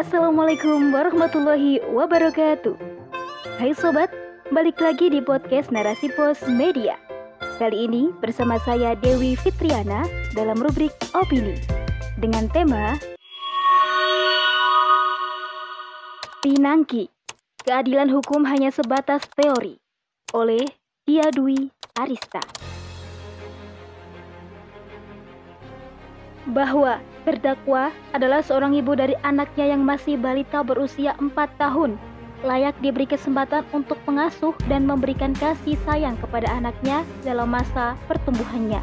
Assalamualaikum warahmatullahi wabarakatuh. Hai sobat, balik lagi di podcast Narasi Pos Media. Kali ini bersama saya Dewi Fitriana dalam rubrik Opini dengan tema Pinangki, keadilan hukum hanya sebatas teori oleh Tia Dwi Arista. Bahwa Terdakwa adalah seorang ibu dari anaknya yang masih balita berusia 4 tahun, layak diberi kesempatan untuk mengasuh dan memberikan kasih sayang kepada anaknya dalam masa pertumbuhannya.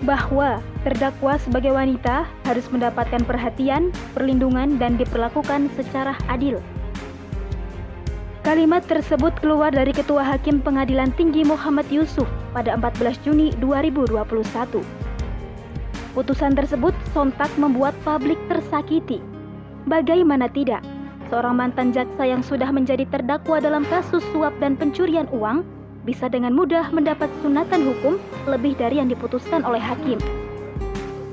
Bahwa terdakwa sebagai wanita harus mendapatkan perhatian, perlindungan, dan diperlakukan secara adil. Kalimat tersebut keluar dari Ketua Hakim Pengadilan Tinggi Muhammad Yusuf pada 14 Juni 2021. Putusan tersebut sontak membuat publik tersakiti. Bagaimana tidak, seorang mantan jaksa yang sudah menjadi terdakwa dalam kasus suap dan pencurian uang bisa dengan mudah mendapat sunatan hukum lebih dari yang diputuskan oleh hakim.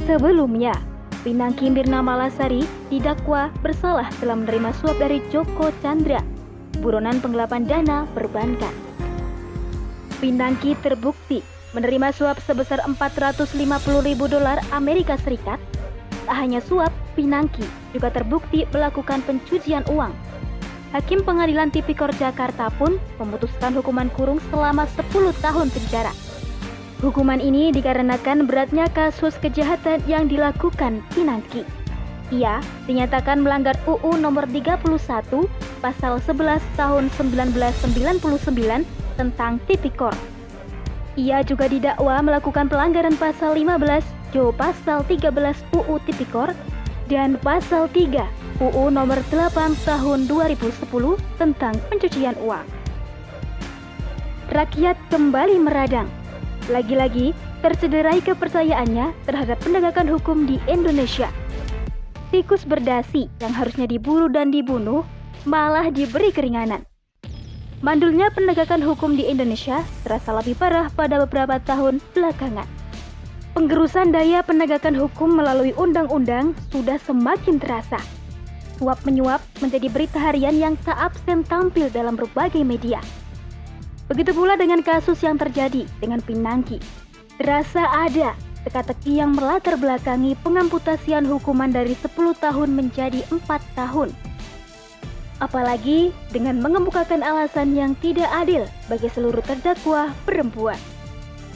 Sebelumnya, Pinangki Mirna Malasari didakwa bersalah telah menerima suap dari Joko Chandra, buronan penggelapan dana perbankan. Pinangki terbukti menerima suap sebesar 450 ribu dolar Amerika Serikat. Tak hanya suap, Pinangki juga terbukti melakukan pencucian uang. Hakim Pengadilan Tipikor Jakarta pun memutuskan hukuman kurung selama 10 tahun penjara. Hukuman ini dikarenakan beratnya kasus kejahatan yang dilakukan Pinangki. Ia dinyatakan melanggar UU nomor 31 pasal 11 tahun 1999 tentang Tipikor ia juga didakwa melakukan pelanggaran pasal 15 Jo pasal 13 UU Tipikor dan pasal 3 UU nomor 8 tahun 2010 tentang pencucian uang. Rakyat kembali meradang. Lagi-lagi tercederai kepercayaannya terhadap penegakan hukum di Indonesia. Tikus berdasi yang harusnya diburu dan dibunuh malah diberi keringanan. Mandulnya penegakan hukum di Indonesia terasa lebih parah pada beberapa tahun belakangan. Penggerusan daya penegakan hukum melalui undang-undang sudah semakin terasa. Suap menyuap menjadi berita harian yang tak absen tampil dalam berbagai media. Begitu pula dengan kasus yang terjadi dengan Pinangki. Terasa ada teka-teki yang melatar belakangi pengamputasian hukuman dari 10 tahun menjadi 4 tahun apalagi dengan mengemukakan alasan yang tidak adil bagi seluruh terdakwa perempuan.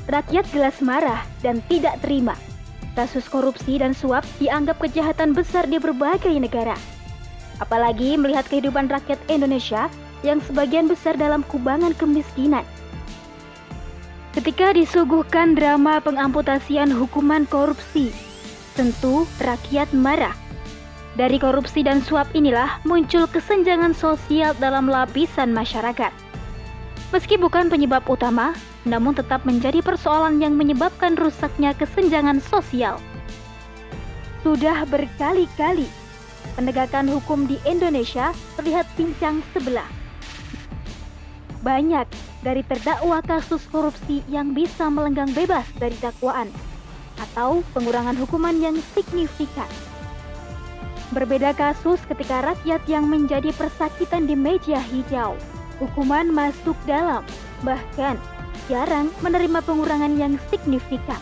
Rakyat jelas marah dan tidak terima. Kasus korupsi dan suap dianggap kejahatan besar di berbagai negara. Apalagi melihat kehidupan rakyat Indonesia yang sebagian besar dalam kubangan kemiskinan. Ketika disuguhkan drama pengamputasian hukuman korupsi, tentu rakyat marah dari korupsi dan suap inilah muncul kesenjangan sosial dalam lapisan masyarakat. Meski bukan penyebab utama, namun tetap menjadi persoalan yang menyebabkan rusaknya kesenjangan sosial. Sudah berkali-kali penegakan hukum di Indonesia terlihat pincang sebelah. Banyak dari terdakwa kasus korupsi yang bisa melenggang bebas dari dakwaan atau pengurangan hukuman yang signifikan. Berbeda kasus ketika rakyat yang menjadi persakitan di meja hijau. Hukuman masuk dalam, bahkan jarang menerima pengurangan yang signifikan.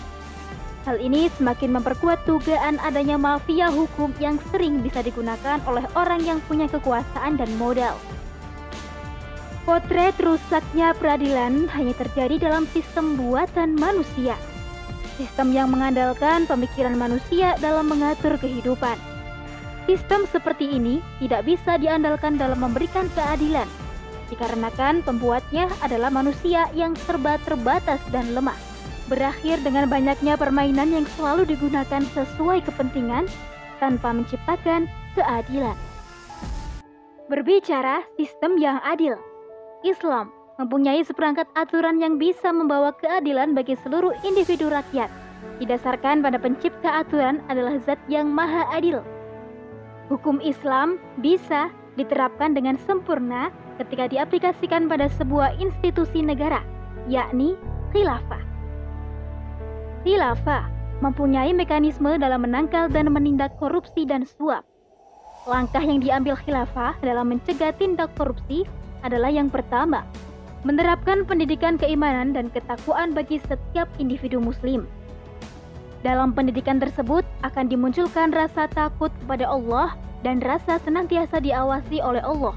Hal ini semakin memperkuat dugaan adanya mafia hukum yang sering bisa digunakan oleh orang yang punya kekuasaan dan modal. Potret rusaknya peradilan hanya terjadi dalam sistem buatan manusia. Sistem yang mengandalkan pemikiran manusia dalam mengatur kehidupan Sistem seperti ini tidak bisa diandalkan dalam memberikan keadilan, dikarenakan pembuatnya adalah manusia yang serba terbatas dan lemah. Berakhir dengan banyaknya permainan yang selalu digunakan sesuai kepentingan tanpa menciptakan keadilan. Berbicara sistem yang adil, Islam mempunyai seperangkat aturan yang bisa membawa keadilan bagi seluruh individu rakyat. Didasarkan pada pencipta aturan adalah zat yang maha adil, Hukum Islam bisa diterapkan dengan sempurna ketika diaplikasikan pada sebuah institusi negara, yakni khilafah. Khilafah mempunyai mekanisme dalam menangkal dan menindak korupsi dan suap. Langkah yang diambil khilafah dalam mencegah tindak korupsi adalah yang pertama, menerapkan pendidikan keimanan dan ketakwaan bagi setiap individu muslim. Dalam pendidikan tersebut akan dimunculkan rasa takut kepada Allah dan rasa senantiasa diawasi oleh Allah,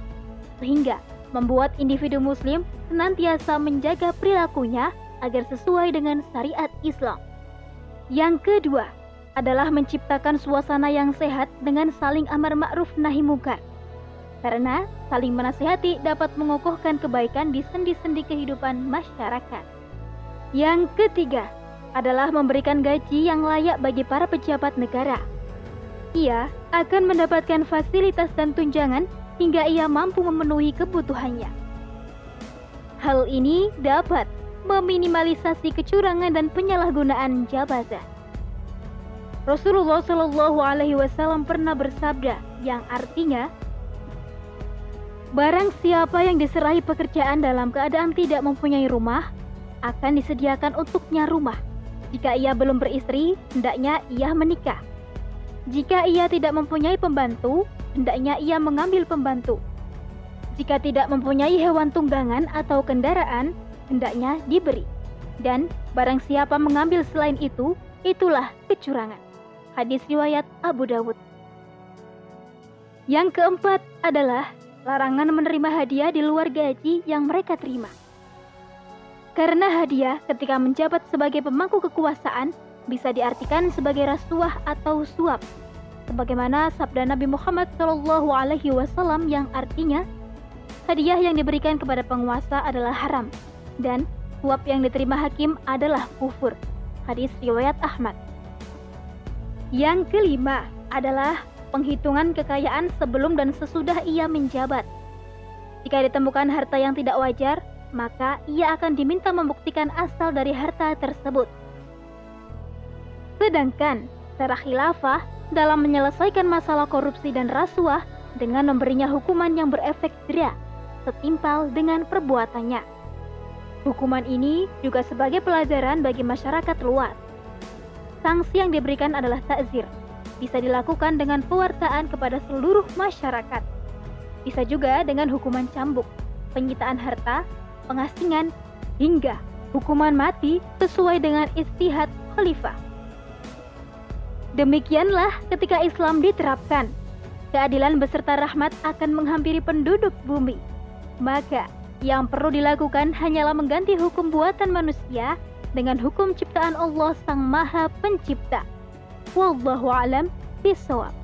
sehingga membuat individu muslim senantiasa menjaga perilakunya agar sesuai dengan syariat Islam. Yang kedua adalah menciptakan suasana yang sehat dengan saling amar ma'ruf nahi munkar. Karena saling menasihati dapat mengokohkan kebaikan di sendi-sendi kehidupan masyarakat. Yang ketiga adalah memberikan gaji yang layak bagi para pejabat negara. Ia akan mendapatkan fasilitas dan tunjangan hingga ia mampu memenuhi kebutuhannya. Hal ini dapat meminimalisasi kecurangan dan penyalahgunaan jabatan. Rasulullah Shallallahu Alaihi Wasallam pernah bersabda yang artinya Barang siapa yang diserahi pekerjaan dalam keadaan tidak mempunyai rumah, akan disediakan untuknya rumah. Jika ia belum beristri, hendaknya ia menikah. Jika ia tidak mempunyai pembantu, hendaknya ia mengambil pembantu. Jika tidak mempunyai hewan tunggangan atau kendaraan, hendaknya diberi. Dan barang siapa mengambil selain itu, itulah kecurangan. Hadis riwayat Abu Dawud. Yang keempat adalah larangan menerima hadiah di luar gaji yang mereka terima. Karena hadiah ketika menjabat sebagai pemangku kekuasaan bisa diartikan sebagai rasuah atau suap. Sebagaimana sabda Nabi Muhammad Shallallahu Alaihi Wasallam yang artinya hadiah yang diberikan kepada penguasa adalah haram dan suap yang diterima hakim adalah kufur. Hadis riwayat Ahmad. Yang kelima adalah penghitungan kekayaan sebelum dan sesudah ia menjabat. Jika ditemukan harta yang tidak wajar, maka ia akan diminta membuktikan asal dari harta tersebut. Sedangkan cara khilafah dalam menyelesaikan masalah korupsi dan rasuah dengan memberinya hukuman yang berefek jerak setimpal dengan perbuatannya. Hukuman ini juga sebagai pelajaran bagi masyarakat luas. Sanksi yang diberikan adalah takzir, bisa dilakukan dengan pewartaan kepada seluruh masyarakat. Bisa juga dengan hukuman cambuk, penyitaan harta, pengasingan, hingga hukuman mati sesuai dengan istihad khalifah. Demikianlah ketika Islam diterapkan, keadilan beserta rahmat akan menghampiri penduduk bumi. Maka, yang perlu dilakukan hanyalah mengganti hukum buatan manusia dengan hukum ciptaan Allah Sang Maha Pencipta. Wallahu alam bisawab.